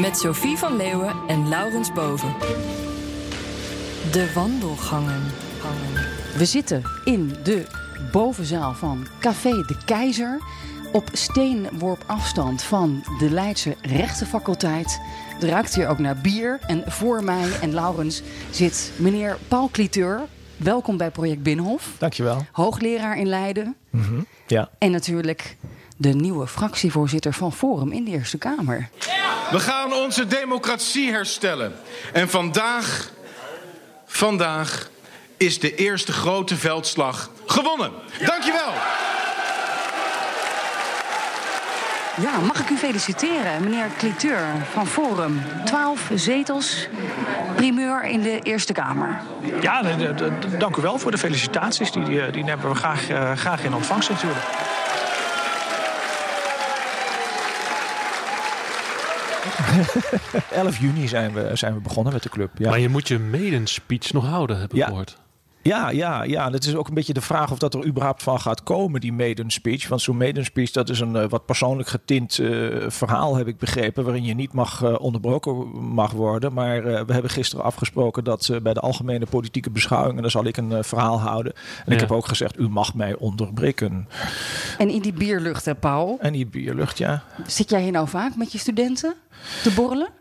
Met Sophie van Leeuwen en Laurens Boven. De wandelgangen. We zitten in de bovenzaal van Café de Keizer. Op steenworp afstand van de Leidse rechtenfaculteit. Het ruikt hier ook naar bier. En voor mij en Laurens zit meneer Paul Cliteur. Welkom bij Project Binnenhof. Dankjewel. Hoogleraar in Leiden. Ja. En natuurlijk de nieuwe fractievoorzitter van Forum in de Eerste Kamer. We gaan onze democratie herstellen. En vandaag, vandaag is de eerste grote veldslag gewonnen. Dankjewel. Ja, mag ik u feliciteren, meneer Cliteur van Forum. Twaalf zetels, primeur in de Eerste Kamer. Ja, dank u wel voor de felicitaties. Die, die, die nemen we graag, eh, graag in ontvangst natuurlijk. 11 juni zijn we, zijn we begonnen met de club. Ja. Maar je moet je maiden speech nog houden, heb ik Ja. gehoord. Ja, ja, ja. En het is ook een beetje de vraag of dat er überhaupt van gaat komen, die maiden speech. Want zo'n maiden speech, dat is een eh, wat persoonlijk getint eh, verhaal, heb ik begrepen. Waarin je niet mag eh, onderbroken mag worden. Maar eh, we hebben gisteren afgesproken dat bij de algemene politieke beschouwingen, dan zal ik een verhaal houden. En ik heb ook gezegd, u mag mij onderbreken. En in die bierlucht, hè, Paul. En die bierlucht, ja. Zit jij hier nou vaak met je studenten te borrelen?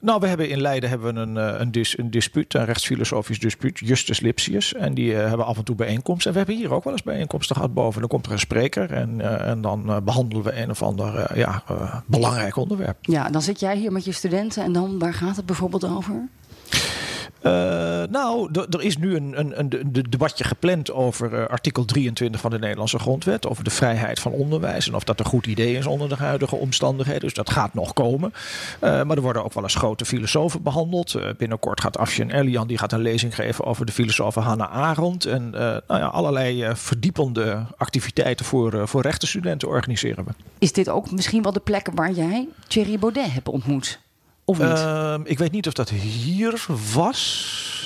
Nou, we hebben in Leiden hebben we een, eh, een, dis, een dispuut, een rechtsfilosofisch dispuut, Justus Lipsius. En die eh, hebben af en toe bijeenkomsten. En we hebben hier ook wel eens bijeenkomsten gehad boven. Dan komt er een spreker en, eh, en dan eh, behandelen we een of ander ja, belangrijk onderwerp. Ja, dan zit jij hier met je studenten en dan, waar gaat het bijvoorbeeld over? Eh, nou, er is nu een, een, een, de- debatje gepland over eh, artikel 23 van de Nederlandse grondwet. Over de vrijheid van onderwijs. En of dat een goed idee is onder de huidige omstandigheden. Dus dat gaat nog komen. Eh, maar er worden ook wel eens grote filosofen behandeld. Eh, binnenkort gaat Afshin Elian die gaat een lezing geven over de filosoof Hannah Arendt. En nou ja, allerlei verdiepende activiteiten voor, voor rechtenstudenten organiseren we. Is dit ook misschien wel de plek waar jij Thierry Baudet hebt ontmoet? Ehm, ik weet niet of dat hier was.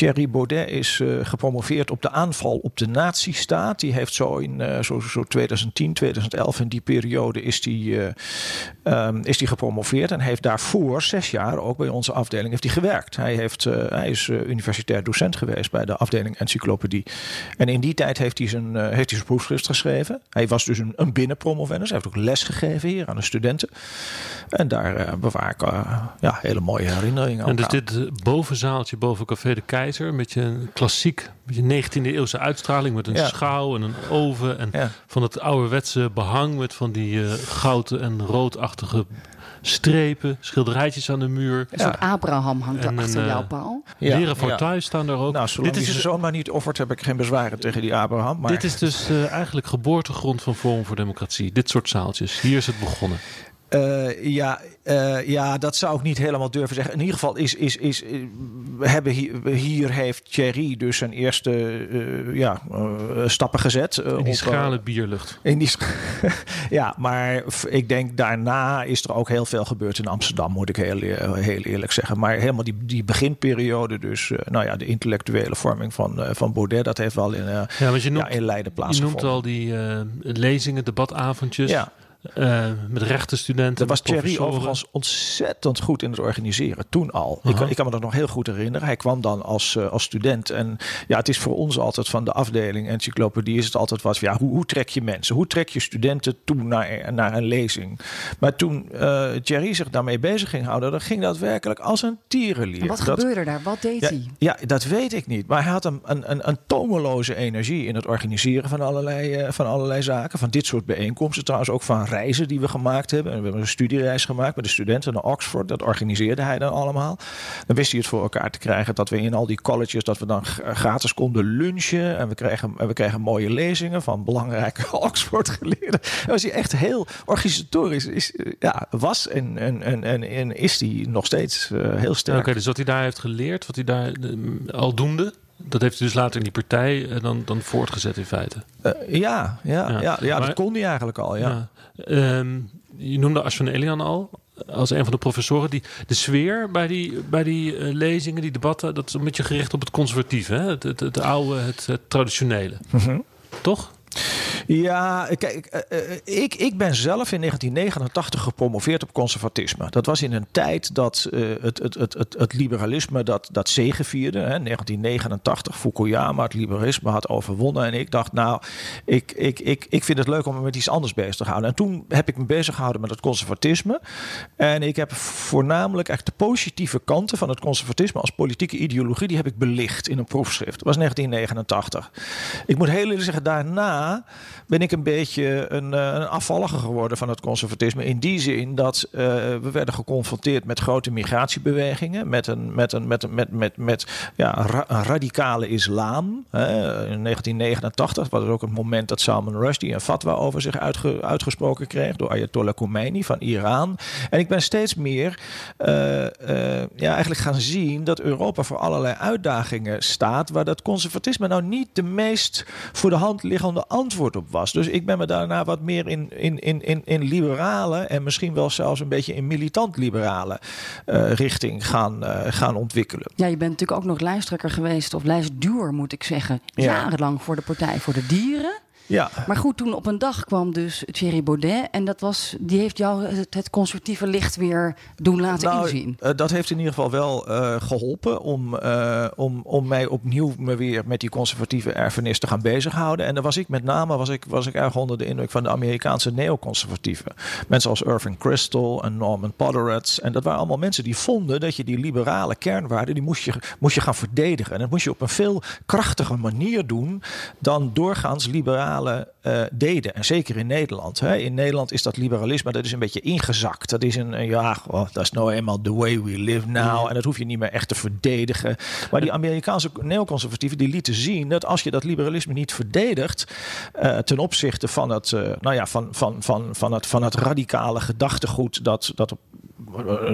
Thierry Baudet is eh, gepromoveerd op de aanval op de nazistaat. Die heeft zo in eh, zo, zo 2010, 2011, in die periode is die, eh, ehm, is die gepromoveerd. En heeft daarvoor zes jaar ook bij onze afdeling heeft hij gewerkt. Hij, heeft, hij is universitair docent geweest bij de afdeling encyclopedie. En in die tijd heeft hij zijn, heeft hij zijn proefschrift geschreven. Hij was dus een, een binnenpromovendus. Hij heeft ook les gegeven hier aan de studenten. En daar eh, bewaar ik eh, ja, hele mooie herinneringen En ook dus aan. dit eh, bovenzaaltje boven Café de Keizer, met je een klassiek, met je 19e eeuwse uitstraling, met een Ja. schouw en een oven en Ja. van het ouderwetse behang met van die eh gouden en roodachtige strepen, schilderijtjes aan de muur. een soort Abraham hangt en er achter een, jou, eh, Paul. Ja, Leren voor ja. thuis staan daar ook. Nou, zolang dit, is dus, zijn zoon maar niet offert, heb ik geen bezwaren tegen die Abraham. Maar dit is dus eigenlijk geboortegrond van Forum voor Democratie. Dit soort zaaltjes. Hier is het begonnen. Eh, ja, eh, ja, dat zou ik niet helemaal durven zeggen. In ieder geval is, is, is we hebben hier, hier heeft Thierry dus zijn eerste eh, ja, stappen gezet. In die schrale bierlucht. in die ja, maar ik denk daarna is er ook heel veel gebeurd in Amsterdam, moet ik heel, heel eerlijk zeggen. Maar helemaal die, die beginperiode, dus nou ja, de intellectuele vorming van, van Baudet, dat heeft wel in, Ja, je noemt, ja, in Leiden je noemt plaatsgevonden. al die lezingen, debatavondjes. Ja. Eh, met rechtenstudenten. Dat was Thierry overigens ontzettend goed in het organiseren. Toen al. Ik, ik kan me dat nog heel goed herinneren. Hij kwam dan als, eh, als student. En ja, het is voor ons altijd van de afdeling encyclopedie is het altijd wat ja, hoe, hoe trek je mensen? Hoe trek je studenten toe naar, naar een lezing? Maar toen eh Thierry zich daarmee bezig ging houden, dan ging dat werkelijk als een tierenlier. En wat Dat- gebeurde daar? Wat deed ja, hij? ja, dat weet ik niet. Maar hij had een, een, een, een tomeloze energie in het organiseren van allerlei, eh, van allerlei zaken. Van dit soort bijeenkomsten. Trouwens ook van reizen die we gemaakt hebben. En we hebben een studiereis gemaakt met de studenten naar Oxford. Dat organiseerde hij dan allemaal. Dan wist hij het voor elkaar te krijgen dat we in al die colleges... dat we dan gratis konden lunchen. En we kregen, en we kregen mooie lezingen van belangrijke Oxford-geleerden. Dan was hij echt heel organisatorisch. Is, ja, was en, en, en, en, is hij nog steeds uh, heel sterk. Oké, dus wat hij daar heeft geleerd, wat hij daar uh, al doende... Dat heeft hij dus later in die partij uh, dan, dan voortgezet in feite. Uh, ja, ja, ja. ja, ja maar, dat kon hij eigenlijk al. Ja. ja. Um, je noemde Ashwin Elian al als een van de professoren. Die, de sfeer bij die, bij die uh, lezingen, die debatten, dat is een beetje gericht op het conservatieve, hè? Het, het, het oude, het, het traditionele. Mm -hmm. Toch? Ja, kijk, ik, ik ben zelf in 1989 gepromoveerd op conservatisme. Dat was in een tijd dat het, het, het, het, het liberalisme dat, dat zegevierde. Hè. 1989, Fukuyama het liberalisme had overwonnen. En ik dacht, nou, ik, ik, ik, ik vind het leuk om me met iets anders bezig te houden. En toen heb ik me bezig gehouden met het conservatisme. En ik heb voornamelijk echt de positieve kanten van het conservatisme als politieke ideologie, die heb ik belicht in een proefschrift. Dat was 1989. Ik moet heel eerlijk zeggen, daarna ben ik een beetje een, een afvallige geworden van het conservatisme. In die zin dat uh, we werden geconfronteerd met grote migratiebewegingen. Met een, met een, met een, met, met, met ja, radicale islam. Uh, in 1989 was het ook het moment dat Salman Rushdie een fatwa over zich uitge, uitgesproken kreeg. Door Ayatollah Khomeini van Iran. En ik ben steeds meer uh, ja, eigenlijk gaan zien dat Europa voor allerlei uitdagingen staat. Waar dat conservatisme nou niet de meest voor de hand liggende antwoord op was. Dus ik ben me daarna wat meer in, in, in, in, in liberale en misschien wel zelfs een beetje in militant liberale uh, richting gaan, uh, gaan ontwikkelen. Ja, je bent natuurlijk ook nog lijsttrekker geweest, of lijstduur moet ik zeggen, ja. jarenlang voor de Partij voor de Dieren. Ja. Maar goed, toen op een dag kwam dus Thierry Baudet. En dat was, die heeft jou het, het conservatieve licht weer doen laten nou, inzien. Uh, dat heeft in ieder geval wel uh, geholpen om, uh, om, om mij opnieuw me weer met die conservatieve erfenis te gaan bezighouden. En dan was ik met name was ik, was ik erg onder de indruk van de Amerikaanse neoconservatieven. Mensen als Irving Kristol en Norman Podhoretz. En dat waren allemaal mensen die vonden dat je die liberale kernwaarden, die moest je, moest je gaan verdedigen. En dat moest je op een veel krachtiger manier doen dan doorgaans liberale uh, deden. En zeker in Nederland. Hè. In Nederland is dat liberalisme dat is een beetje ingezakt. Dat is een, ja, oh, dat is nou eenmaal the way we live now. En dat hoef je niet meer echt te verdedigen. Maar die Amerikaanse neoconservatieven die lieten zien dat als je dat liberalisme niet verdedigt uh, ten opzichte van het, uh, nou ja, van, van, van, van, het, van het radicale gedachtegoed dat, dat op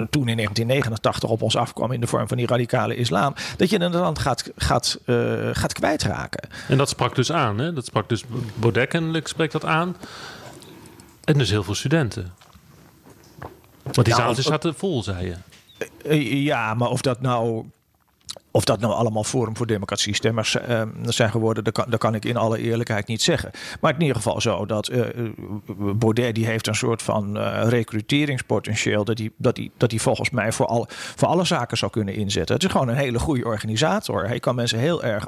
toen in 1989 op ons afkwam in de vorm van die radicale islam, dat je dan gaat, gaat, uh, gaat kwijtraken. En dat sprak dus aan, hè? dat sprak dus Baudet kennelijk spreekt dat aan. En dus heel veel studenten. Want die Nou, zaaltjes zaten vol, zei je. Uh, ja, maar of dat nou of dat nou allemaal Forum voor Democratie stemmers uh, zijn geworden, dat kan, dat kan ik in alle eerlijkheid niet zeggen. Maar in ieder geval zo dat uh, Baudet die heeft een soort van uh, recruteringspotentieel dat hij dat die, dat die volgens mij voor, al, voor alle zaken zou kunnen inzetten. Het is gewoon een hele goede organisator. Hij kan mensen heel erg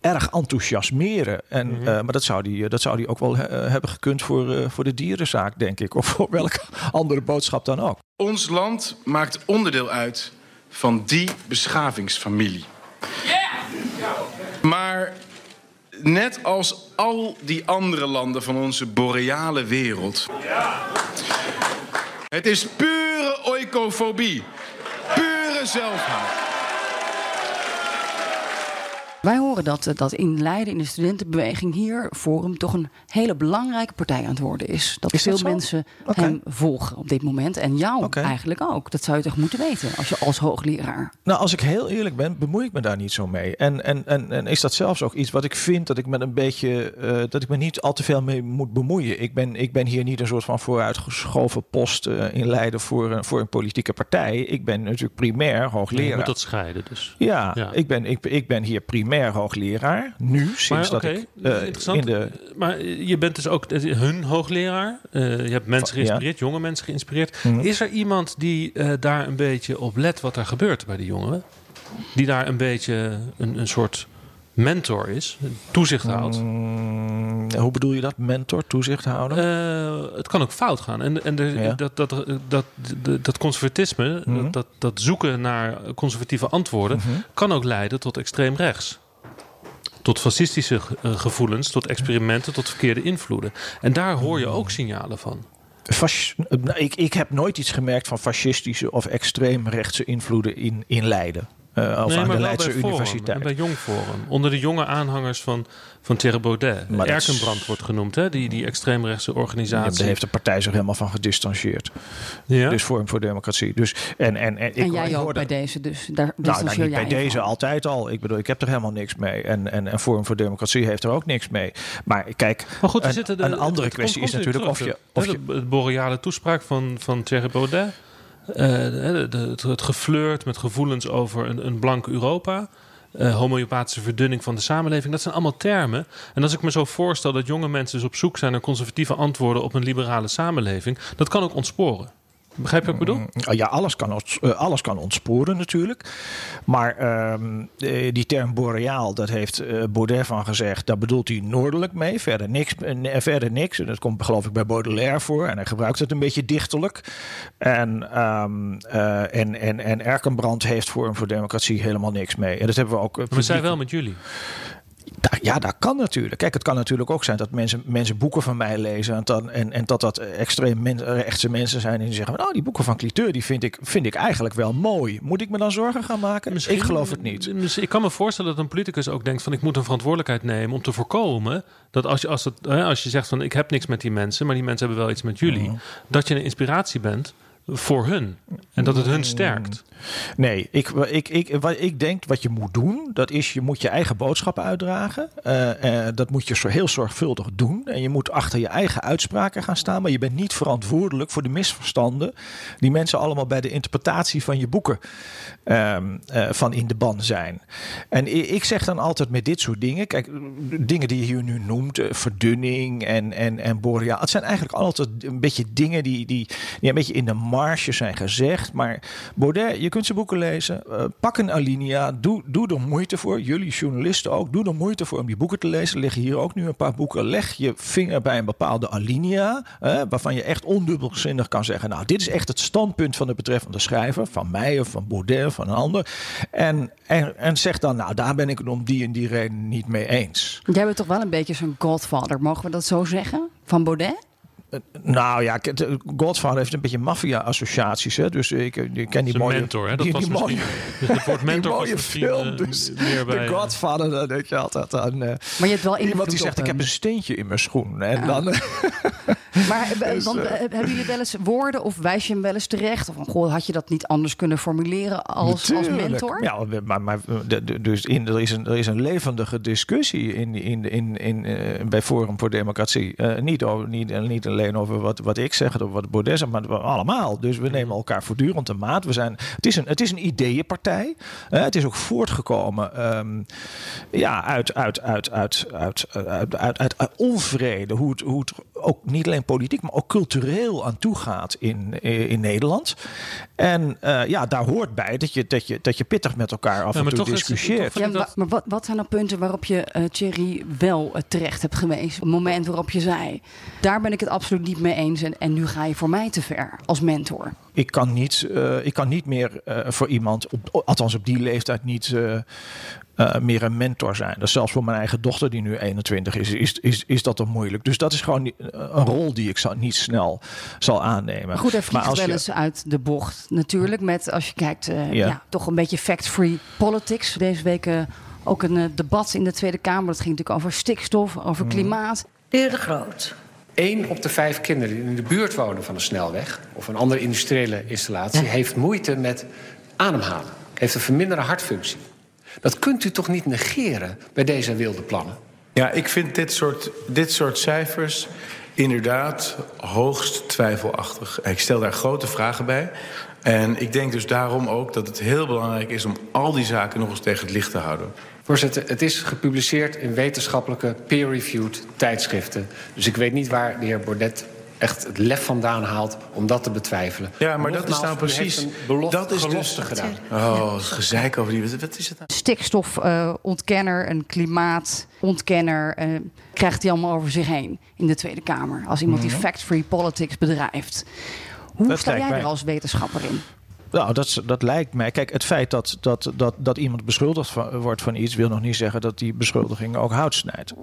erg enthousiasmeren. En, mm -hmm. uh, maar dat zou die, dat zou die ook wel uh, hebben gekund voor, uh, voor de dierenzaak, denk ik. Of voor welke andere boodschap dan ook. Ons land maakt onderdeel uit van die beschavingsfamilie. Maar net als al die andere landen van onze boreale wereld. Het is pure oikofobie. Pure zelfhaat. Wij horen dat, dat in Leiden, in de studentenbeweging hier, Forum, toch een hele belangrijke partij aan het worden is. Dat is veel dat mensen okay. hem volgen op dit moment. En jou okay. eigenlijk ook. Dat zou je toch moeten weten als je als hoogleraar. Nou, als ik heel eerlijk ben, bemoei ik me daar niet zo mee. En, en, en, en is dat zelfs ook iets wat ik vind dat ik met een beetje, uh, dat ik me niet al te veel mee moet bemoeien. Ik ben, ik ben hier niet een soort van vooruitgeschoven post uh, in Leiden voor, uh, voor een politieke partij. Ik ben natuurlijk primair hoogleraar. Ja, je moet dat scheiden dus. Ja, ja. Ik, ben, ik, ik ben hier primair hoogleraar. Nu, sinds maar, dat okay. ik uh, in de... Maar je bent dus ook hun hoogleraar. Uh, je hebt mensen geïnspireerd, ja. jonge mensen geïnspireerd. Mhm. Mm -hmm. Is er iemand die uh, daar een beetje op let wat er gebeurt bij die jongeren? Die daar een beetje een, een soort mentor is, toezicht houdt. Mm, hoe bedoel je dat? Mentor, toezicht houden? Uh, het kan ook fout gaan. En, en de, ja. dat, dat, dat, conservatisme, mm -hmm. dat, dat zoeken naar conservatieve antwoorden, mm -hmm. kan ook leiden tot extreem rechts. Tot fascistische uh, gevoelens, tot experimenten, tot verkeerde invloeden. En daar hoor je ook signalen van. Nou, ik, ik heb nooit iets gemerkt van fascistische of extreemrechtse invloeden in, in Leiden. Eh, of Nee, aan de Leidse bij Universiteit. en bij Jong Forum. Onder de jonge aanhangers van, van Thierry Baudet. Maar is- Erkenbrand wordt genoemd, hè? Die, die extreemrechtse Ja, organisatie. daar heeft de partij zich helemaal van gedistanceerd. Ja? Dus Forum voor Democratie. Dus, en, en, en, ik, en jij ik ook hoorde- bij deze, dus daar Nou, nou, niet bij jij je deze van. altijd al. Ik bedoel, ik heb er helemaal niks mee. En, en, en Forum voor Democratie heeft er ook niks mee. Maar kijk, Maar goed, er een, de, een andere het kwestie komt is natuurlijk of je... Of je de, de boreale toespraak van, van Thierry Baudet. Eh, het, het geflirt met gevoelens over een, een blank Europa. eh homeopathische verdunning van de samenleving. Dat zijn allemaal termen. En als ik me zo voorstel dat jonge mensen dus op zoek zijn naar conservatieve antwoorden op een liberale samenleving, dat kan ook ontsporen. Begrijp je wat ik bedoel? Oh Ja, alles kan, eh, alles kan ontsporen natuurlijk. Maar ehm, eh, die term boreaal, dat heeft eh, Baudet van gezegd. Daar bedoelt hij noordelijk mee. Verder niks. verder niks. En dat komt geloof ik bij Baudelaire voor. En hij gebruikt het een beetje dichterlijk. En, ehm, eh, en, en, en Erkenbrand heeft Forum voor Democratie helemaal niks mee. En dat hebben we ook... Maar zij publiek- wel met jullie. Ja, dat kan natuurlijk. Kijk, het kan natuurlijk ook zijn dat mensen, mensen boeken van mij lezen. En, dan, en, en dat dat extreem men, rechtse mensen zijn. En die zeggen: Nou, die boeken van Cliteur die vind, ik, vind ik eigenlijk wel mooi. Moet ik me dan zorgen gaan maken? ik geloof het niet. Ik kan me voorstellen dat een politicus ook denkt van ik moet een verantwoordelijkheid nemen om te voorkomen dat als je, als het, als je zegt van ik heb niks met die mensen, maar die mensen hebben wel iets met jullie, dat je een inspiratie bent voor hun en dat het hun sterkt. Nee, ik, ik, ik, wat ik denk wat je moet doen, dat is je moet je eigen boodschappen uitdragen. Eh, eh, dat moet je zo heel zorgvuldig doen. En je moet achter je eigen uitspraken gaan staan. Maar je bent niet verantwoordelijk voor de misverstanden die mensen allemaal bij de interpretatie van je boeken ehm, eh, van in de ban zijn. En ik zeg dan altijd met dit soort dingen, kijk, dingen die je hier nu noemt, verdunning en, en, en boreaal. Het zijn eigenlijk altijd een beetje dingen die, die, die een beetje in de marge zijn gezegd. Maar Baudet, je kunt zijn boeken lezen. eh, pak een alinea. Doe, doe er moeite voor. Jullie journalisten ook. Doe er moeite voor om die boeken te lezen. Er liggen hier ook nu een paar boeken. Leg je vinger bij een bepaalde alinea. waarvan je echt ondubbelzinnig kan zeggen. Nou, dit is echt het standpunt van de betreffende schrijver. Van mij of van Baudet of van een ander. En, en, en zeg dan, nou, daar ben ik het om die en die reden niet mee eens. Jij bent toch wel een beetje zo'n godfather, mogen we dat zo zeggen? Van Baudet? Nou ja, Godfather heeft een beetje maffia-associaties. hè. Dus ik, ik ken die een mooie... mentor, hè? Dat die, was die misschien, mooie, dus het woord mentor was mooie misschien film. eh, Dus meer bij... de Godfather, dan denk je altijd aan... eh, Maar je hebt wel invloed iemand die zegt, op ik heb een steentje in mijn schoen. En dan... Maar eh, Dus, want, eh, eh, hebben jullie wel eens woorden of wijs je hem wel eens terecht? Of van, goh, had je dat niet anders kunnen formuleren als, als mentor? Ja, maar, maar dus in, er, is een, er is een levendige discussie in, in, in, in, eh, bij Forum voor Democratie. Eh, niet, over, niet, niet alleen over wat, wat ik zeg, of wat Baudet zegt, maar allemaal. Dus we nemen elkaar voortdurend de maat. We zijn, het, is een, het is een ideeënpartij. Het is ook voortgekomen ehm, ja, uit, uit, uit, uit, uit, uit, uit, uit, uit onvrede. Hoe het, hoe het ook niet alleen politiek, maar ook cultureel aan toe gaat in, in Nederland. En eh, ja, daar hoort bij dat je, dat, je, dat je pittig met elkaar af Ja, en maar toe discussieert. Ja, maar, maar wat, wat zijn nou punten waarop je eh Thierry wel eh, terecht hebt geweest? Een moment waarop je zei, daar ben ik het absoluut niet mee eens en, en nu ga je voor mij te ver als mentor. Ik kan niet, eh, ik kan niet meer eh, voor iemand, op, althans op die leeftijd, niet eh, eh, meer een mentor zijn. Dus zelfs voor mijn eigen dochter, die nu 21 is, is, is, is dat dan moeilijk. Dus dat is gewoon een rol die ik zal, niet snel zal aannemen. Maar goed, hij vliegt als wel je- eens uit de bocht natuurlijk. Met, als je kijkt, eh, ja. Ja. toch een beetje fact-free politics. Deze week ook een debat in de Tweede Kamer. Dat ging natuurlijk over stikstof, over Mm. klimaat. De heer De Groot. Eén op de vijf kinderen die in de buurt wonen van een snelweg of een andere industriële installatie heeft moeite met ademhalen. Heeft een verminderde hartfunctie. Dat kunt u toch niet negeren bij deze wilde plannen? Ja, ik vind dit soort, dit soort cijfers inderdaad hoogst twijfelachtig. Ik stel daar grote vragen bij. En ik denk dus daarom ook dat het heel belangrijk is om al die zaken nog eens tegen het licht te houden. Voorzitter, het is gepubliceerd in wetenschappelijke peer-reviewed tijdschriften. Dus ik weet niet waar de heer Baudet echt het lef vandaan haalt om dat te betwijfelen. Ja, maar dat is nou precies. belofte, dat is dus. gedaan. Oh, gezeik over die. Wat, is het nou? Stikstofontkenner, een klimaatontkenner. eh, krijgt hij allemaal over zich heen in de Tweede Kamer. Als iemand die fact-free politics bedrijft. Hoe. Dat sta jij mij- er als wetenschapper in? Nou, dat, dat lijkt mij. Kijk, het feit dat, dat, dat, dat iemand beschuldigd van, wordt van iets, wil nog niet zeggen dat die beschuldiging ook hout snijdt.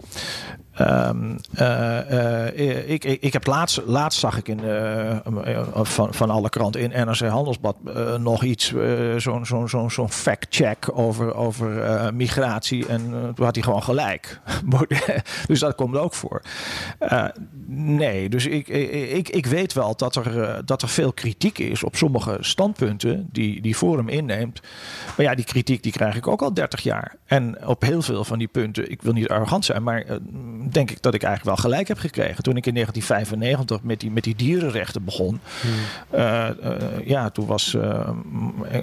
Ehm, eh, eh, ik, ik, ik heb laatst, laatst zag ik in, eh, van, van alle kranten in NRC Handelsblad nog iets, zo'n zo'n fact-check over, over migratie. En toen had hij gewoon gelijk. dus dat komt ook voor. nee, dus ik, ik, ik weet wel dat er, dat er veel kritiek is op sommige standpunten die, die Forum inneemt. Maar ja, die kritiek die krijg ik ook al 30 jaar. En op heel veel van die punten, ik wil niet arrogant zijn, maar denk ik dat ik eigenlijk wel gelijk heb gekregen. Toen ik in 1995 met die, met die dierenrechten begon. Hmm. Uh, uh, ja, toen was uh,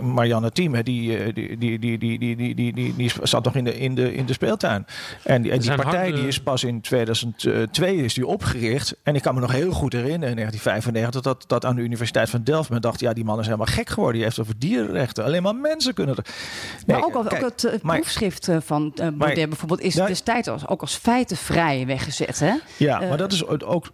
Marianne Thieme, die, die, die, die, die, die, die, die, die, die zat nog in de, in de, in de speeltuin. En die, die partij harde... die is pas in 2002 is die opgericht. En ik kan me nog heel goed herinneren in 1995 dat, dat aan de Universiteit van Delft men dacht, ja, die man is helemaal gek geworden. Die heeft over dierenrechten. Alleen maar mensen kunnen er. Nee, maar ook, al, kijk, ook het proefschrift van uh, Baudet bijvoorbeeld is destijds als, ook als feitenvrij weggezet. Hè? Ja, maar dat is ook.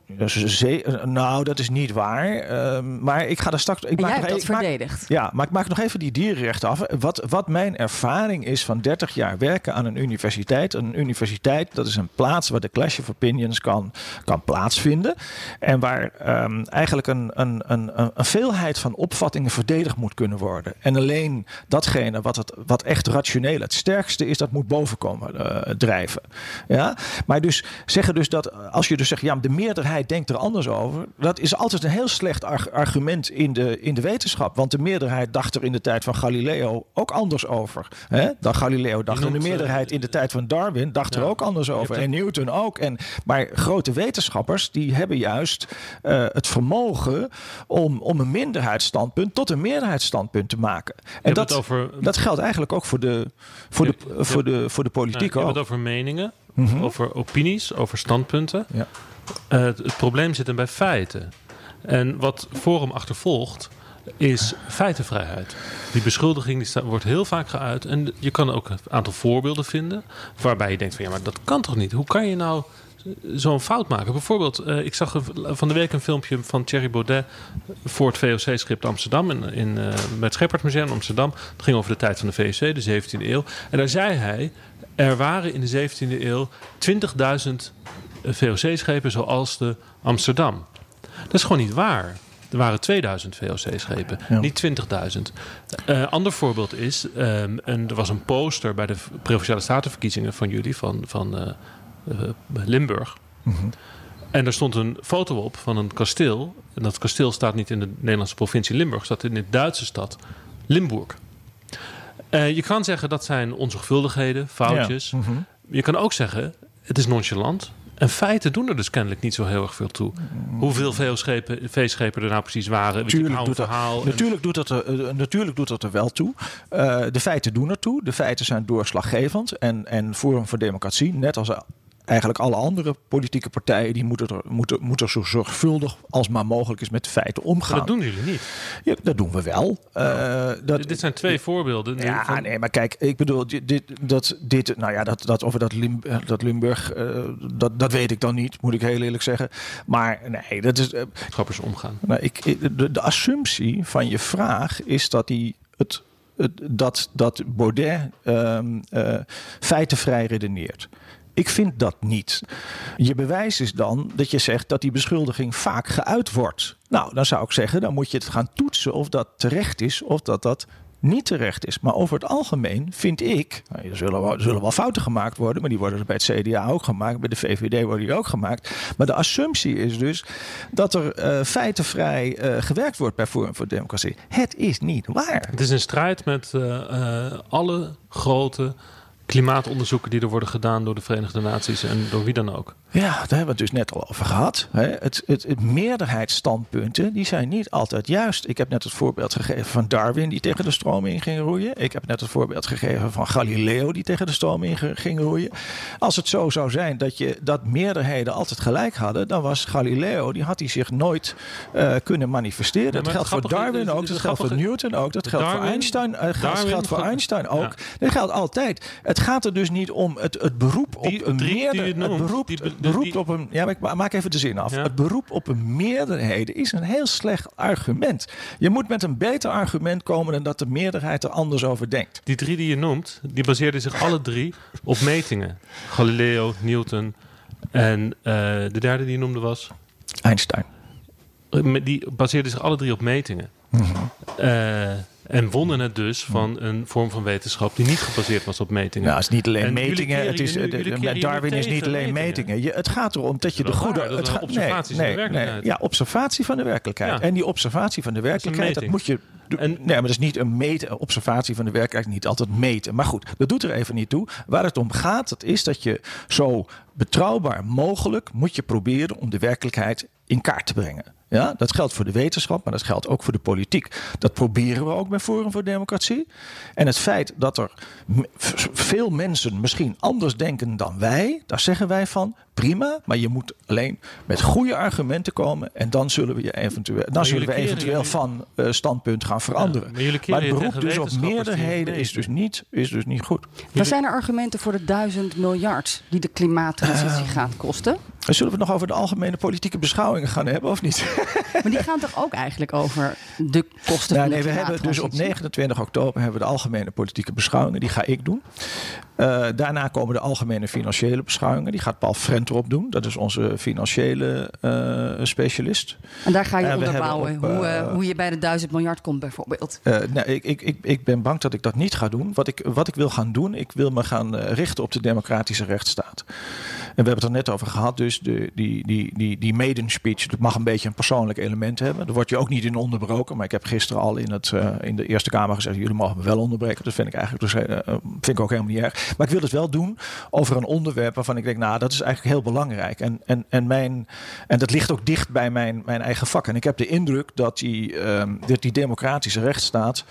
nou, dat is niet waar. Ehm, maar ik ga daar straks. Ik maak jij dat verdedigd. ja, maar ik maak nog even die dierenrechten af. Wat, wat mijn ervaring is van 30 jaar werken aan een universiteit. Een universiteit, dat is een plaats waar de clash of opinions kan, kan plaatsvinden. En waar ehm, eigenlijk een, een, een, een veelheid van opvattingen verdedigd moet kunnen worden. En alleen datgene wat, het, wat echt rationeel het sterkste is, dat moet bovenkomen uh, drijven. Ja? Maar dus zeggen dus dat als je dus zegt, ja, de meerderheid denkt er anders over. Dat is altijd een heel slecht argument in de, in de wetenschap. Want de meerderheid dacht er in de tijd van Galileo ook anders over. Hè? Dan Galileo dacht er de meerderheid in de tijd van Darwin dacht er ook anders over. En Newton ook. En, maar grote wetenschappers die hebben juist uh, het vermogen om, om een minderheidsstandpunt tot een meerderheidsstandpunt te maken. En dat, over... dat geldt eigenlijk ook voor de, voor de, voor de, voor de politiek ook. Je hebt het over meningen. Mhm. over opinies, over standpunten. Ja. Uh, het, probleem zit hem bij feiten. En wat Forum achtervolgt, is feitenvrijheid. Die beschuldiging die wordt heel vaak geuit. En je kan ook een aantal voorbeelden vinden waarbij je denkt van ja, maar dat kan toch niet? Hoe kan je nou zo'n fout maken? Bijvoorbeeld, uh, ik zag van de week een filmpje van Thierry Baudet voor het VOC-script Amsterdam in, in uh, het Scheppertmuseum in Amsterdam. Het ging over de tijd van de VOC, de 17e eeuw. En daar zei hij: er waren in de 17e eeuw 20.000 VOC-schepen zoals de Amsterdam. Dat is gewoon niet waar. Er waren 2000 VOC-schepen, niet 20.000. Uh, ander voorbeeld is, um, er was een poster bij de Provinciale Statenverkiezingen van jullie, van, van uh, uh, Limburg. Mm En er stond een foto op van een kasteel. En dat kasteel staat niet in de Nederlandse provincie Limburg, staat in de Duitse stad Limburg. Uh, je kan zeggen dat zijn onzorgvuldigheden, foutjes. Ja. Mm -hmm. Je kan ook zeggen, het is nonchalant. En feiten doen er dus kennelijk niet zo heel erg veel toe. Hoeveel veeschepen er nou precies waren. Natuurlijk, doet, verhaal natuurlijk, doet dat er, uh, natuurlijk doet dat er wel toe. Uh, de feiten doen er toe. De feiten zijn doorslaggevend. En, en Forum voor Democratie, net als eigenlijk alle andere politieke partijen die moeten er, moeten, moeten zo zorgvuldig als maar mogelijk is met de feiten omgaan. Maar dat doen jullie niet. Ja, dat doen we wel. Uh, dat, dit zijn twee voorbeelden. Ja, van... nee, maar kijk, ik bedoel, dit, dat, dit, nou ja, dat, dat over dat, Lim, dat Limburg, uh, dat, dat weet ik dan niet, moet ik heel eerlijk zeggen. Maar nee, dat is. Uh, omgaan. Nou, ik, de, de assumptie van je vraag is dat hij het dat, dat Baudet um, uh, feitenvrij redeneert. Ik vind dat niet. Je bewijs is dan dat je zegt dat die beschuldiging vaak geuit wordt. Nou, dan zou ik zeggen, dan moet je het gaan toetsen of dat terecht is of dat dat niet terecht is. Maar over het algemeen vind ik, nou, er, zullen wel, zullen wel fouten gemaakt worden, maar die worden bij het CDA ook gemaakt, bij de VVD worden die ook gemaakt. Maar de assumptie is dus dat er uh, feitenvrij uh, gewerkt wordt bij Forum voor Democratie. Het is niet waar. Het is een strijd met uh, alle grote klimaatonderzoeken die er worden gedaan door de Verenigde Naties en door wie dan ook. Ja, daar hebben we het dus net al over gehad. Het, het, het meerderheidsstandpunten die zijn niet altijd juist. Ik heb net het voorbeeld gegeven van Darwin die tegen de stroom in ging roeien. Ik heb net het voorbeeld gegeven van Galileo die tegen de stroom in ging roeien. Als het zo zou zijn dat, je, dat meerderheden altijd gelijk hadden, dan was Galileo, die had hij zich nooit uh, kunnen manifesteren. dat geldt voor Darwin ook, dat geldt voor Newton ook, dat geldt voor Einstein, uh, Darwin, geldt voor Einstein ook. Ja. Dat geldt altijd. Het gaat er dus niet om het, het beroep op die, een meerderheid. Het beroep, die, die, beroep op een. Ja, ik maak even de zin af. Het beroep op een meerderheid is een heel slecht argument. Je moet met een beter argument komen dan dat de meerderheid er anders over denkt. Die drie die je noemt, die baseerden zich alle drie op metingen: Galileo, Newton, En eh, de derde die je noemde was? Einstein. Die baseerden zich alle drie op metingen. Eh, en wonnen het dus van een vorm van wetenschap die niet gebaseerd was op metingen. Nou, het is niet alleen En metingen. Het is, je nu- Darwin is niet alleen metingen. Je, het gaat erom dat je de goede. waar, het gaat- observatie van de werkelijkheid. ja, observatie van de werkelijkheid. Ja. En die observatie van de werkelijkheid, dat, moet je. En- nee, maar dat is niet een meten. Observatie van de werkelijkheid, niet altijd meten. Maar goed, dat doet er even niet toe. Waar het om gaat, dat is dat je zo betrouwbaar mogelijk moet je proberen om de werkelijkheid in kaart te brengen. Ja, dat geldt voor de wetenschap, maar dat geldt ook voor de politiek. Dat proberen we ook bij Forum voor Democratie. En het feit dat er veel mensen misschien anders denken dan wij, daar zeggen wij van prima, maar je moet alleen met goede argumenten komen en dan zullen we je eventueel, dan zullen we eventueel van eh, standpunt gaan veranderen. maar het beroep dus op meerderheden is dus niet, is dus niet goed. Wat zijn er argumenten voor de duizend miljard die de klimaattransitie Ehm. gaat kosten? En Zullen we het nog over de algemene politieke beschouwingen gaan hebben of niet? Maar die gaan toch ook eigenlijk over de kosten Ja, van nee, de we hebben dus op klimaattransitie? 29 oktober hebben we de algemene politieke beschouwingen. Die ga ik doen. Eh, daarna komen de algemene financiële beschouwingen. Die gaat Paul Frentrop doen. Dat is onze financiële eh, specialist. En daar ga je En we onderbouwen op, hoe, eh, hoe je bij de duizend miljard komt bijvoorbeeld. Nou, ik, ik, ik, ik ben bang dat ik dat niet ga doen. Wat ik, wat ik wil gaan doen, ik wil me gaan richten op de democratische rechtsstaat. En we hebben het er net over gehad, dus de, die, die, die, die maiden speech, dat mag een beetje een persoonlijk element hebben. Daar word je ook niet in onderbroken. Maar ik heb gisteren al in, het, eh, in de Eerste Kamer gezegd, jullie mogen me wel onderbreken. Dat vind ik eigenlijk dus, eh, eh, vind ik ook helemaal niet erg. Maar ik wil het wel doen over een onderwerp waarvan ik denk, nou, dat is eigenlijk heel belangrijk. En, en, en, mijn, en dat ligt ook dicht bij mijn, mijn eigen vak. En ik heb de indruk dat die, ehm, dat die democratische rechtsstaat.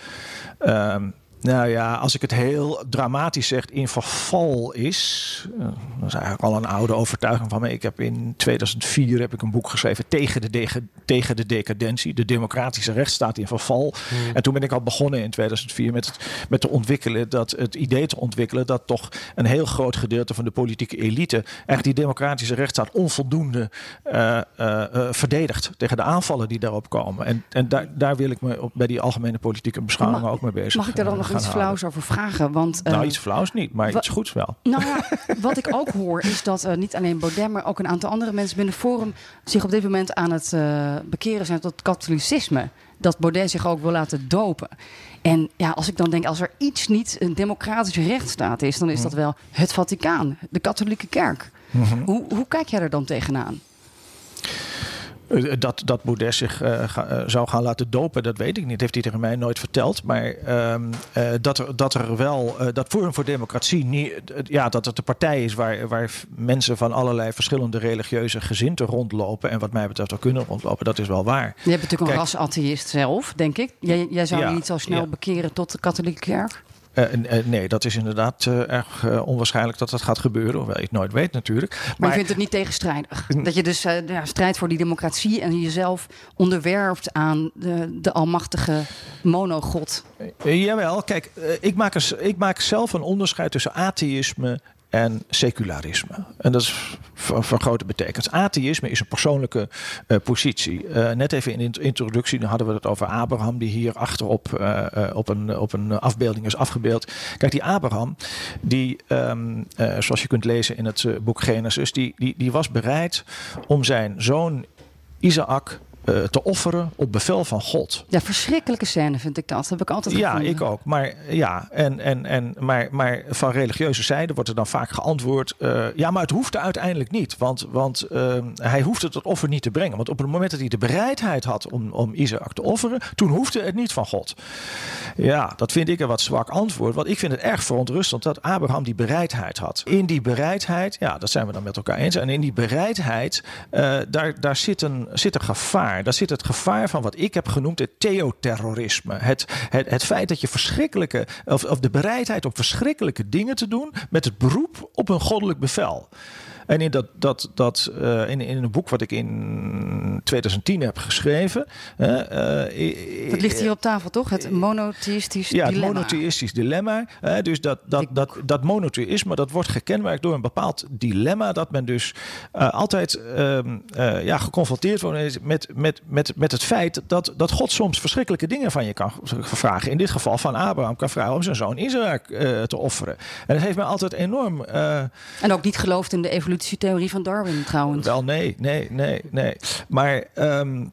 ehm, nou ja, als ik het heel dramatisch zeg, in verval is. eh, dat is eigenlijk al een oude overtuiging van me. Ik heb in 2004 heb ik een boek geschreven tegen de, dege- tegen de decadentie. De democratische rechtsstaat in verval. En toen ben ik al begonnen in 2004 met, het, met te ontwikkelen dat het idee te ontwikkelen dat toch een heel groot gedeelte van de politieke elite echt die democratische rechtsstaat onvoldoende eh, eh, verdedigt tegen de aanvallen die daarop komen. En, en daar, daar wil ik me op, bij die algemene politieke beschouwingen ook mee bezig Mag ik daar dan nog gaan iets flauws over vragen? Want, eh, Nou, iets flauws niet, maar iets goeds wel. Nou ja, wat ik ook hoor is dat eh, niet alleen Baudet, maar ook een aantal andere mensen binnen Forum zich op dit moment aan het eh, bekeren zijn tot katholicisme. Dat Baudet zich ook wil laten dopen. En ja, als ik dan denk, als er iets niet een democratische rechtsstaat is, dan is dat wel het Vaticaan, de katholieke kerk. Hoe, hoe kijk jij er dan tegenaan? Eh, Dat, dat Baudet zich eh, ga- eh, zou gaan laten dopen, dat weet ik niet. Heeft hij tegen mij nooit verteld. Maar ehm, eh, dat, er, dat er wel, eh, dat Forum voor Democratie, niet, eh, ja, dat het de partij is waar, waar mensen van allerlei verschillende religieuze gezinten rondlopen. En wat mij betreft ook kunnen rondlopen, dat is wel waar. Je bent natuurlijk een rasatheïst zelf, denk ik. Jij, jij zou Ja, je niet zo snel ja. bekeren tot de katholieke kerk? Eh, eh, nee, dat is inderdaad eh, erg onwaarschijnlijk dat dat gaat gebeuren. Hoewel je het nooit weet natuurlijk. Maar, je vindt het niet tegenstrijdig. Dat je dus ja, strijdt voor die democratie en jezelf onderwerpt aan de, de almachtige monogod. Jawel, kijk, ik, maak ik maak zelf een onderscheid tussen atheïsme en secularisme. En dat is van, grote betekenis. Atheïsme is een persoonlijke eh, positie. Eh, net even in de int- introductie dan hadden we het over Abraham, die hier achterop eh, op, een, op een afbeelding is afgebeeld. Kijk, die Abraham, die, ehm, eh, zoals je kunt lezen in het boek Genesis, die, die, die was bereid om zijn zoon Isaac eh, te offeren op bevel van God. Ja, verschrikkelijke scène vind ik dat. Dat heb ik altijd Ja, gevonden. ik ook. Maar, ja, en, en, en, maar, maar van religieuze zijde wordt er dan vaak geantwoord... eh, ja, maar het hoefde uiteindelijk niet. Want, want eh, hij hoefde het offer niet te brengen. Want op het moment dat hij de bereidheid had om, om Isaac te offeren... toen hoefde het niet van God. Ja, dat vind ik een wat zwak antwoord. Want ik vind het erg verontrustend dat Abraham die bereidheid had. In die bereidheid, ja, dat zijn we dan met elkaar eens. En in die bereidheid, daar, daar zit, een, zit een gevaar. Daar zit het gevaar van wat ik heb genoemd het theoterrorisme. Het, het, het feit dat je verschrikkelijke, of, of de bereidheid om verschrikkelijke dingen te doen met het beroep op een goddelijk bevel. En in, dat, dat, dat, eh, in, in een boek wat ik in 2010 heb geschreven. eh, Dat ligt hier op tafel, toch? Het monotheïstisch ja, het dilemma. monotheïstisch dilemma. Dus dat, dat, dat, dat monotheïsme dat wordt gekenmerkt door een bepaald dilemma. Dat men dus eh, altijd ehm, eh, ja, geconfronteerd wordt met, met, met, met het feit dat, dat God soms verschrikkelijke dingen van je kan vragen. In dit geval van Abraham kan vragen om zijn zoon Isaac te offeren. En dat heeft mij altijd enorm. En ook niet gelooft in de evolutie evolutietheorie van Darwin trouwens. Wel, nee, nee, nee, nee. Maar, ehm,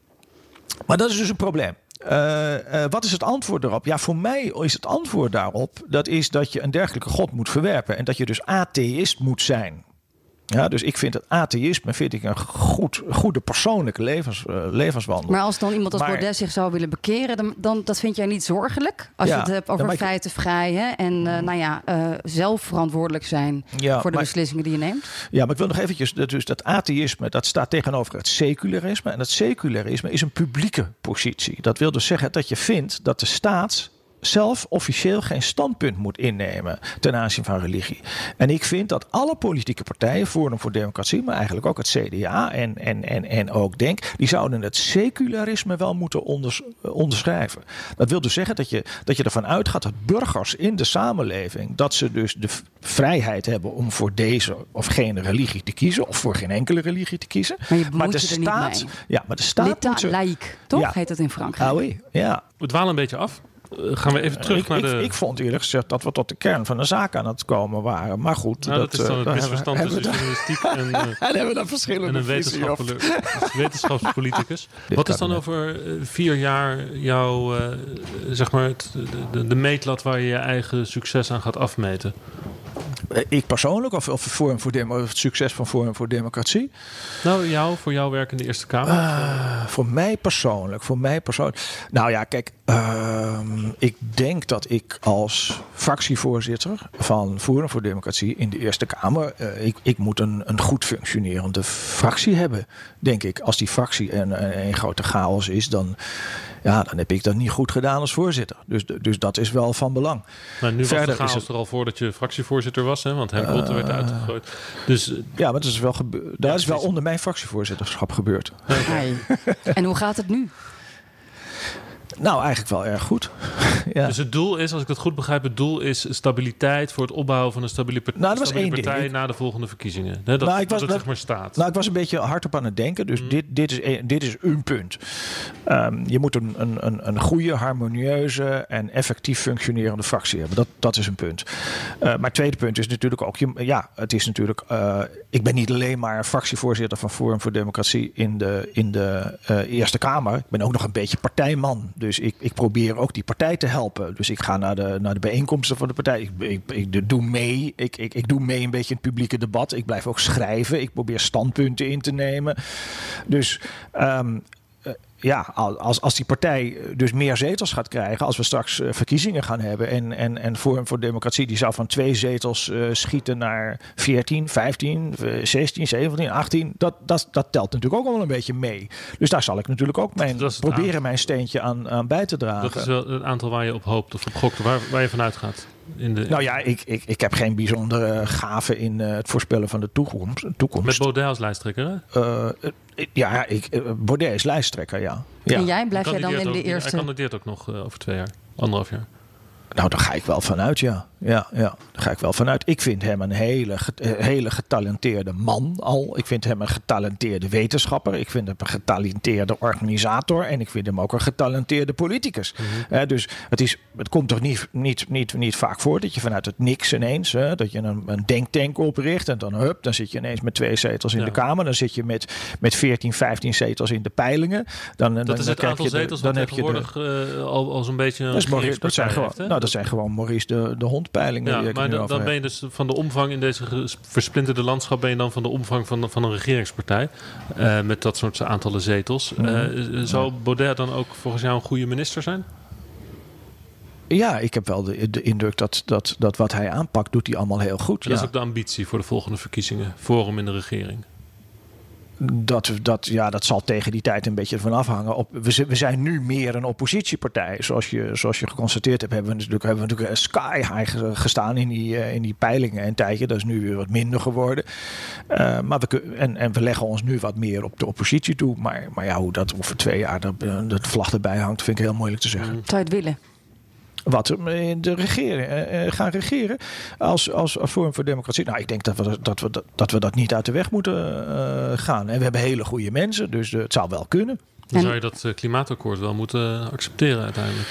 maar dat is dus een probleem. Uh, uh, wat is het antwoord daarop? Ja, voor mij is het antwoord daarop... dat is dat je een dergelijke God moet verwerpen... en dat je dus atheïst moet zijn. Ja, dus ik vind het atheïsme vind ik een goed, goede persoonlijke levens, uh, levenswandel. Maar als dan iemand als maar, Baudet zich zou willen bekeren, dan, dan dat vind jij niet zorgelijk? Als ja, je het hebt over feiten vrij hè? en uh, nou ja, uh, zelf verantwoordelijk zijn ja, voor de maar, beslissingen die je neemt. Ja, maar ik wil nog eventjes, dus dat atheïsme, dat staat tegenover het secularisme. En het secularisme is een publieke positie. Dat wil dus zeggen dat je vindt dat de staat zelf officieel geen standpunt moet innemen ten aanzien van religie. En ik vind dat alle politieke partijen, Forum voor Democratie, maar eigenlijk ook het CDA en, en, en, en ook Denk, die zouden het secularisme wel moeten onders, onderschrijven. Dat wil dus zeggen dat je, dat je ervan uitgaat dat burgers in de samenleving, dat ze dus de vrijheid hebben om voor deze of geen religie te kiezen, of voor geen enkele religie te kiezen. Maar, je maar de staat, ja, maar de staat Lita, moet ze, laïc, toch ja, heet dat in Frankrijk? Ah, oui, ja. We dwalen een beetje af. Uh, gaan we even terug ik, naar ik, de... Ik vond eerlijk gezegd dat we tot de kern van de zaak aan het komen waren. Maar goed. Nou, dat, dat, is dan uh, het misverstand tussen journalistiek en, en, hebben we daar verschillende en een wetenschapspoliticus. Wat is dan over vier jaar jouw, zeg maar, het, de, de meetlat waar je je eigen succes aan gaat afmeten? Ik persoonlijk of, of Forum voor Demo, het succes van Forum voor Democratie? Nou, jou, voor jouw werk in de Eerste Kamer? Uh, voor mij persoonlijk, voor mij persoonlijk. Nou ja, kijk, uh, ik denk dat ik als fractievoorzitter van Forum voor Democratie in de Eerste Kamer, uh, ik, ik moet een, een goed functionerende fractie hebben, denk ik. Als die fractie een, een grote chaos is, dan ja, dan heb ik dat niet goed gedaan als voorzitter. Dus, dus dat is wel van belang. Maar nu Verder was de chaos het... er al voordat je fractievoorzitter was, hè? want Henk uh, werd uitgegooid. Dus, ja, maar dat is wel, gebe- dat is wel onder mijn fractievoorzitterschap gebeurd. Okay. en hoe gaat het nu? Nou, eigenlijk wel erg goed. ja. Dus het doel is, als ik het goed begrijp, het doel is stabiliteit voor het opbouwen van een stabiele, part nou, dat was stabiele één partij na de volgende verkiezingen. Dat, nou, ik was, dat, dat, zeg maar staat. Nou, ik was een beetje hardop aan het denken. Dus mm. dit, dit, is een, dit is een punt. Um, je moet een, een, een goede, harmonieuze en effectief functionerende fractie hebben. Dat, dat is een punt. Uh, maar het tweede punt is natuurlijk ook... Je, ja, het is natuurlijk... Uh, ik ben niet alleen maar fractievoorzitter van Forum voor Democratie in de, in de uh, Eerste Kamer. Ik ben ook nog een beetje partijman. Dus ik, ik probeer ook die partij te helpen. Dus ik ga naar de, naar de bijeenkomsten van de partij. Ik, ik, ik doe mee. Ik, ik, ik doe mee een beetje in het publieke debat. Ik blijf ook schrijven. Ik probeer standpunten in te nemen. Dus uh, ja, als, als die partij dus meer zetels gaat krijgen, als we straks uh, verkiezingen gaan hebben en, en, en Forum voor Democratie die zou van twee zetels uh, schieten naar 14, 15, 16, 17, 18, dat, dat, dat telt natuurlijk ook wel een beetje mee. Dus daar zal ik natuurlijk ook mijn, proberen aantal. mijn steentje aan, aan bij te dragen. Dat is wel het aantal waar je op hoopt of op gokt, waar, waar je vanuit gaat. In de, nou ja, ik, ik, ik heb geen bijzondere gave in uh, het voorspellen van de toekomst. toekomst. Met Baudet als lijsttrekker, hè? Uh, ja, ik, uh, Baudet is lijsttrekker, ja. ja. En jij blijf jij dan in de eerste... Hij kandideert ook nog over twee jaar, anderhalf jaar. Nou, daar ga ik wel vanuit, ja. Ja, ja, daar ga ik wel vanuit. Ik vind hem een hele, hele getalenteerde man al. Ik vind hem een getalenteerde wetenschapper. Ik vind hem een getalenteerde organisator. En ik vind hem ook een getalenteerde politicus. Uh, dus het, is, het komt toch niet, niet, niet, niet vaak voor dat je vanuit het niks ineens... Dat je een, een denktank opricht en dan hup, dan zit je ineens met twee zetels in ja. de Kamer. Dan zit je met, met 14, 15 zetels in de peilingen. Dan, dat dan, is het dan aantal zetels dan heb je de, uh, al, al zo'n beetje een dat, is Maurice, dat, zijn gewoon, nou, dat zijn gewoon Maurice de, de hond peilingen. Ja, maar dan, dan ben je dus van de omvang in deze versplinterde landschap, ben je dan van de omvang van, van een regeringspartij. Uh, met dat soort aantallen zetels. Uh, zou Baudet dan ook volgens jou een goede minister zijn? Ja, ik heb wel de, de indruk dat, dat, dat wat hij aanpakt, doet hij allemaal heel goed. Dat ja. is ook de ambitie voor de volgende verkiezingen. Forum in de regering. Dat, dat, ja, dat zal tegen die tijd een beetje van afhangen. Op, we, we zijn nu meer een oppositiepartij. Zoals je, zoals je geconstateerd hebt, hebben we natuurlijk, hebben we natuurlijk sky high gestaan in die, in die peilingen een tijdje. Dat is nu weer wat minder geworden. Uh, maar we, en, en we leggen ons nu wat meer op de oppositie toe. Maar, maar ja, hoe dat over twee jaar dat, dat vlag erbij hangt, vind ik heel moeilijk te zeggen. Het willen? Wat de regering, uh, gaan regeren als, als, als Forum voor Democratie. Nou, ik denk dat we dat, we, dat, we dat niet uit de weg moeten uh, gaan. En we hebben hele goede mensen, dus uh, het zou wel kunnen. Dan zou je dat klimaatakkoord wel moeten accepteren uiteindelijk.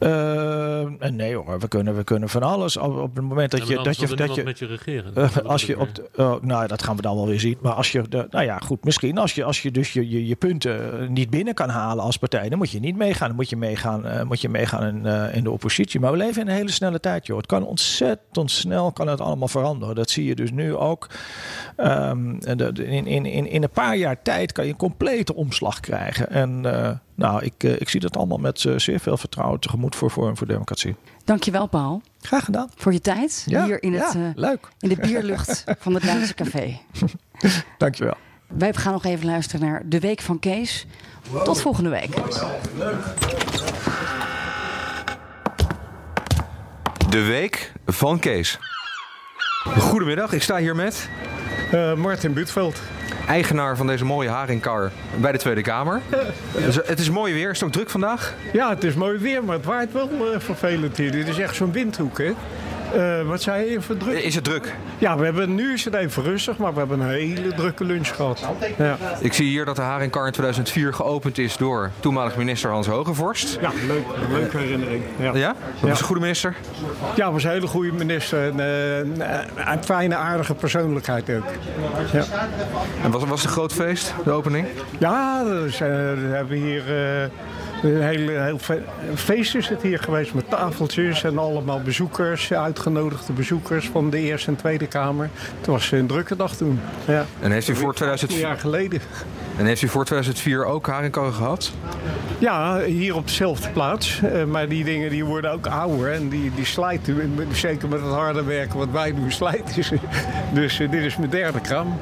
Uh, nee hoor, we kunnen, we kunnen van alles. Op het moment dat je. Dat je, dat je met je regeren. Uh, als je op de, uh, nou, dat gaan we dan wel weer zien. Maar als je. De, nou ja, goed, misschien. Als je, als je dus je, je, je punten niet binnen kan halen als partij. dan moet je niet meegaan. Dan moet je meegaan, moet je meegaan in, in, de oppositie. Maar we leven in een hele snelle tijd, joh. Het kan ontzettend snel kan het allemaal veranderen. Dat zie je dus nu ook. Um, de, in, in, in, in een paar jaar tijd kan je een complete omslag krijgen. En. Nou, ik, uh, ik zie dat allemaal met uh, zeer veel vertrouwen tegemoet voor Forum voor Democratie. Dankjewel, Paul. Graag gedaan. Voor je tijd ja, hier in, het, ja, leuk. in de bierlucht van het Leidse Café. Dankjewel. Wij gaan nog even luisteren naar De Week van Kees. Wow. Tot volgende week. De Week van Kees. Goedemiddag, ik sta hier met... Martin Buutveld eigenaar van deze mooie haringkar bij de Tweede Kamer. Dus het is mooi weer. Is het ook druk vandaag? Ja, het is mooi weer, maar het waait wel uh, vervelend hier. Dit is echt zo'n windhoek, hè? Uh, wat zei je even druk? Is het druk? Ja, we hebben, nu is het even rustig, maar we hebben een hele drukke lunch gehad. Ja. Ik zie hier dat de Haringkar in 2004 geopend is door toenmalig minister Hans Hogevorst. Ja, leuk, leuke herinnering. Ja? ja? Dat was een goede minister? Ja, was een hele goede minister. En, uh, een fijne, aardige persoonlijkheid ook. Ja. En was, was het een groot feest, de opening? Ja, dus, we hebben hier... Een heel, heel feest is het hier geweest met tafeltjes en allemaal bezoekers, uitgenodigde bezoekers van de Eerste en Tweede Kamer. Het was een drukke dag toen. Ja. En heeft u voor 2004 jaar geleden? En heeft u voor 2004 ook haringkarren gehad? Ja, hier op dezelfde plaats. Uh, maar die dingen die worden ook ouder en die, die slijten. Zeker met het harde werken wat wij doen, slijten ze. Dus uh, dit is mijn derde kraam.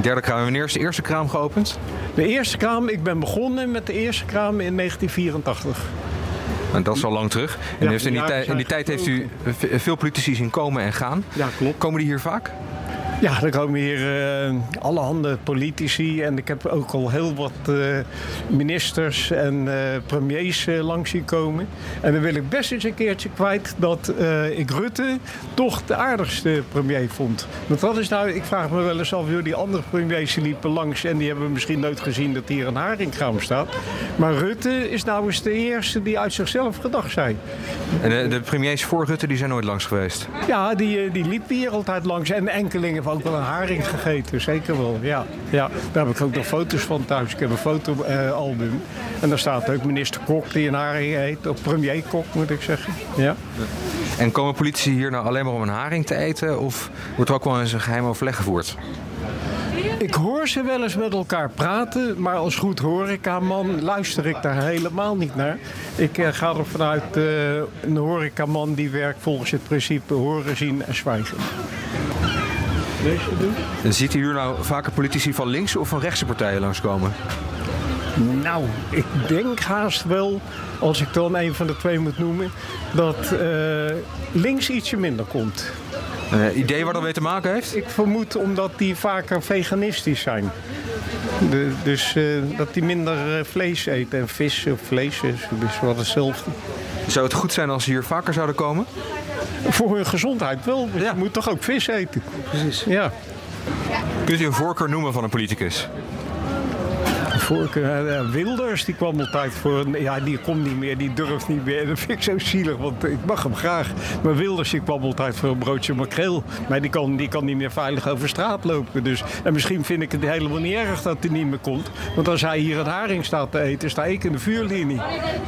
Derde kraam. Wanneer is de eerste kraam geopend? De eerste kraam, ik ben begonnen met de eerste kraam in 1984. En dat is al lang terug. En Ja, in, die tij- in die tijd heeft u veel politici zien komen en gaan. Ja, klopt. Komen die hier vaak? Ja, er komen hier uh, allerhande politici en ik heb ook al heel wat uh, ministers en uh, premiers langs zien komen. En dan wil ik best eens een keertje kwijt dat ik Rutte toch de aardigste premier vond. Want dat is nou, ik vraag me wel eens af, die andere premiers die liepen langs en die hebben misschien nooit gezien dat hier een haringkraam staat. Maar Rutte is nou eens de eerste die uit zichzelf gedacht zei. En de, de premiers voor Rutte die zijn nooit langs geweest. Ja, die, die liepen hier altijd langs en enkelingen ook wel een haring gegeten, zeker wel. Ja, ja. Daar heb ik ook nog foto's van thuis. Ik heb een fotoalbum. en daar staat ook minister Kok die een haring eet. Of premier Kok moet ik zeggen. Ja. En komen politici hier nou alleen maar om een haring te eten? Of wordt er ook wel eens een geheim overleg gevoerd? Ik hoor ze wel eens met elkaar praten, maar als goed horecaman luister ik daar helemaal niet naar. Ik uh, ga er vanuit uh, een horecaman die werkt volgens het principe horen, zien en zwijgen. Doen? En ziet u hier nou vaker politici van linkse of van rechtse partijen langskomen? Nou, ik denk haast wel, als ik dan een van de twee moet noemen, dat uh, links ietsje minder komt. Uh, idee waar dat mee te maken heeft? Ik vermoed omdat die vaker veganistisch zijn. De, dus uh, dat die minder vlees eten. En vis of vlees is, is wel hetzelfde. Zou het goed zijn als ze hier vaker zouden komen? Voor hun gezondheid wel. Ja. Je moet toch ook vis eten? Precies. Ja. Kunt u een voorkeur noemen van een politicus? Voorkeur, uh, Wilders, die kwam altijd voor. Ja, die komt niet meer, die durft niet meer. Dat vind ik zo zielig, want ik mag hem graag. Maar Wilders, die kwam altijd voor een broodje makreel. Maar die kan, die kan niet meer veilig over straat lopen. Dus, en misschien vind ik het helemaal niet erg dat hij niet meer komt. Want als hij hier een haring staat te eten, sta ik in de vuurlinie.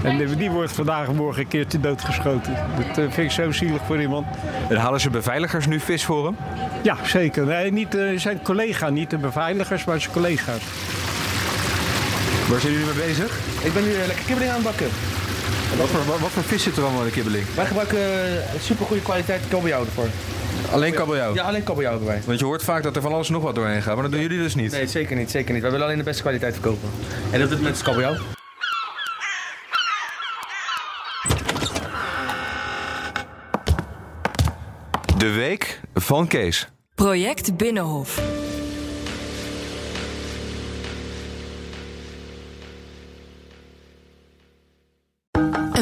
En die wordt vandaag en morgen een keertje doodgeschoten. Dat uh, vind ik zo zielig voor iemand. En halen ze beveiligers nu vis voor hem? Ja, zeker. Nee, niet uh, zijn collega, niet de beveiligers, maar zijn collega's. Waar zijn jullie mee bezig? Ik ben nu lekker kibbeling aan het bakken. Wat voor, wat, wat voor vis zit er allemaal in de kibbeling? Wij gebruiken uh, super goede kwaliteit kabeljauw ervoor. Alleen kabeljauw? Ja, alleen kabeljauw wij. Want je hoort vaak dat er van alles nog wat doorheen gaat, maar dat doen jullie dus niet? Nee, zeker niet. Zeker niet. Wij willen alleen de beste kwaliteit verkopen. En dat doet met kabeljauw. De week van Kees. Project Binnenhof.